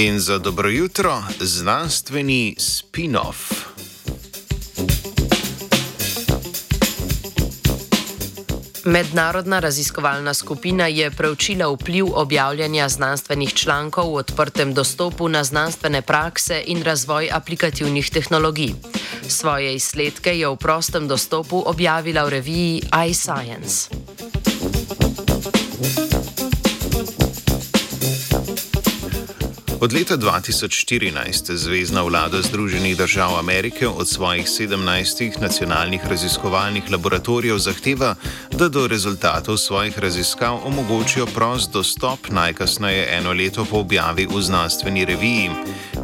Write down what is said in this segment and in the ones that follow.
In za dobro jutro, znanstveni spin-off. Mednarodna raziskovalna skupina je preučila vpliv objavljanja znanstvenih člankov v odprtem dostopu na znanstvene prakse in razvoj aplikativnih tehnologij. Svoje izsledke je v prostem dostopu objavila v reviji iScience. Od leta 2014 Zvezdna vlada Združenih držav Amerike od svojih 17 nacionalnih raziskovalnih laboratorijev zahteva, da do rezultatov svojih raziskav omogočijo prost dostop najkasneje eno leto po objavi v znanstveni reviji.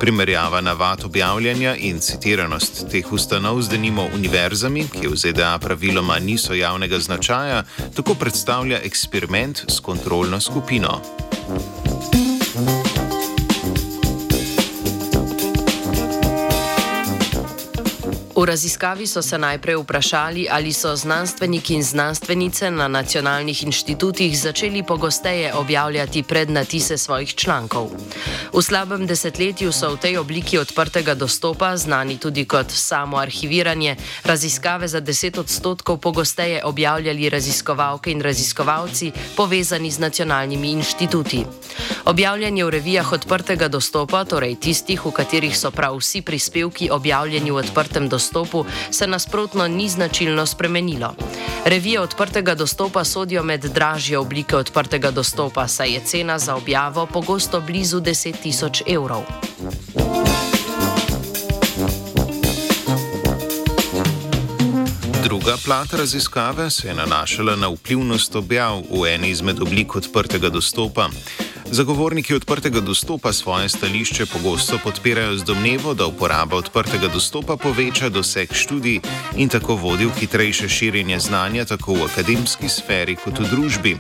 Primerjava navad objavljanja in citiranost teh ustanov z denimo univerzami, ki v ZDA praviloma niso javnega značaja, tako predstavlja eksperiment s kontrolno skupino. V raziskavi so se najprej vprašali, ali so znanstveniki in znanstvenice na nacionalnih inštitutih začeli pogosteje objavljati prednatise svojih člankov. V slabem desetletju so v tej obliki odprtega dostopa, znani tudi kot samo arhiviranje, raziskave za 10 odstotkov pogosteje objavljali raziskovalke in raziskovalci povezani z nacionalnimi inštituti. Objavljanje v revijah odprtega dostopa, torej tistih, v katerih so prav vsi prispevki objavljeni v odprtem dostopu, se nasprotno ni značilno spremenilo. Revije odprtega dostopa sodijo med dražje oblike odprtega dostopa, saj je cena za objavo pogosto blizu 10 tisoč evrov. Druga plat raziskave se je nanašala na vplivnost objav v eni izmed oblik odprtega dostopa. Zagovorniki odprtega dostopa svoje stališče pogosto podpirajo z domnevo, da uporaba odprtega dostopa poveča doseg študij in tako vodi v hitrejše širjenje znanja tako v akademski sferi kot v družbi.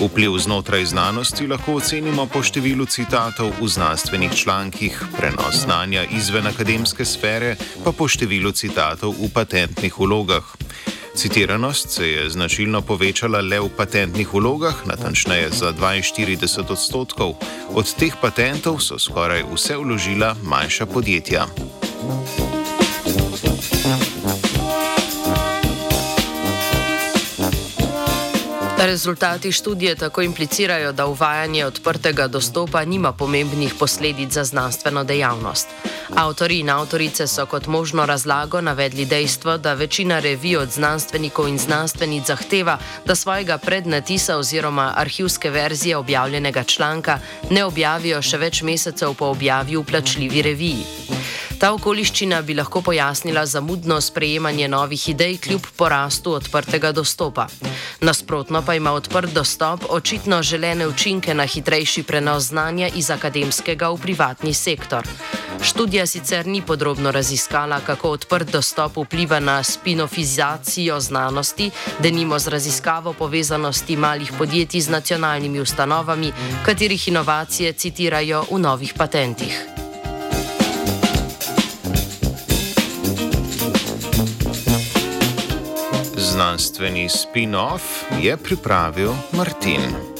Vpliv znotraj znanosti lahko ocenimo po številu citatov v znanstvenih člankih, prenos znanja izven akademske sfere pa po številu citatov v patentnih vlogah. Citiranost se je značilno povečala le v patentnih vlogah, natančneje za 42 odstotkov. Od teh patentov so skoraj vse vložila manjša podjetja. Rezultati študije tako implicirajo, da uvajanje odprtega dostopa nima pomembnih posledic za znanstveno dejavnost. Avtori in avtorice so kot možno razlago navedli dejstvo, da večina revij od znanstvenikov in znanstvenic zahteva, da svojega prednatisa oziroma arhivske verzije objavljenega članka ne objavijo še več mesecev po objavi v plačljivi reviji. Ta okoliščina bi lahko pojasnila zamudno sprejemanje novih idej kljub porastu odprtega dostopa. Nasprotno pa ima odprt dostop očitno želene učinke na hitrejši prenos znanja iz akademskega v privatni sektor. Študija sicer ni podrobno raziskala, kako odprt dostop vpliva na spinofizacijo znanosti, denimo z raziskavo povezanosti malih podjetij z nacionalnimi ustanovami, katerih inovacije citirajo v novih patentih. Znanstveni spin-off je pripravil Martin.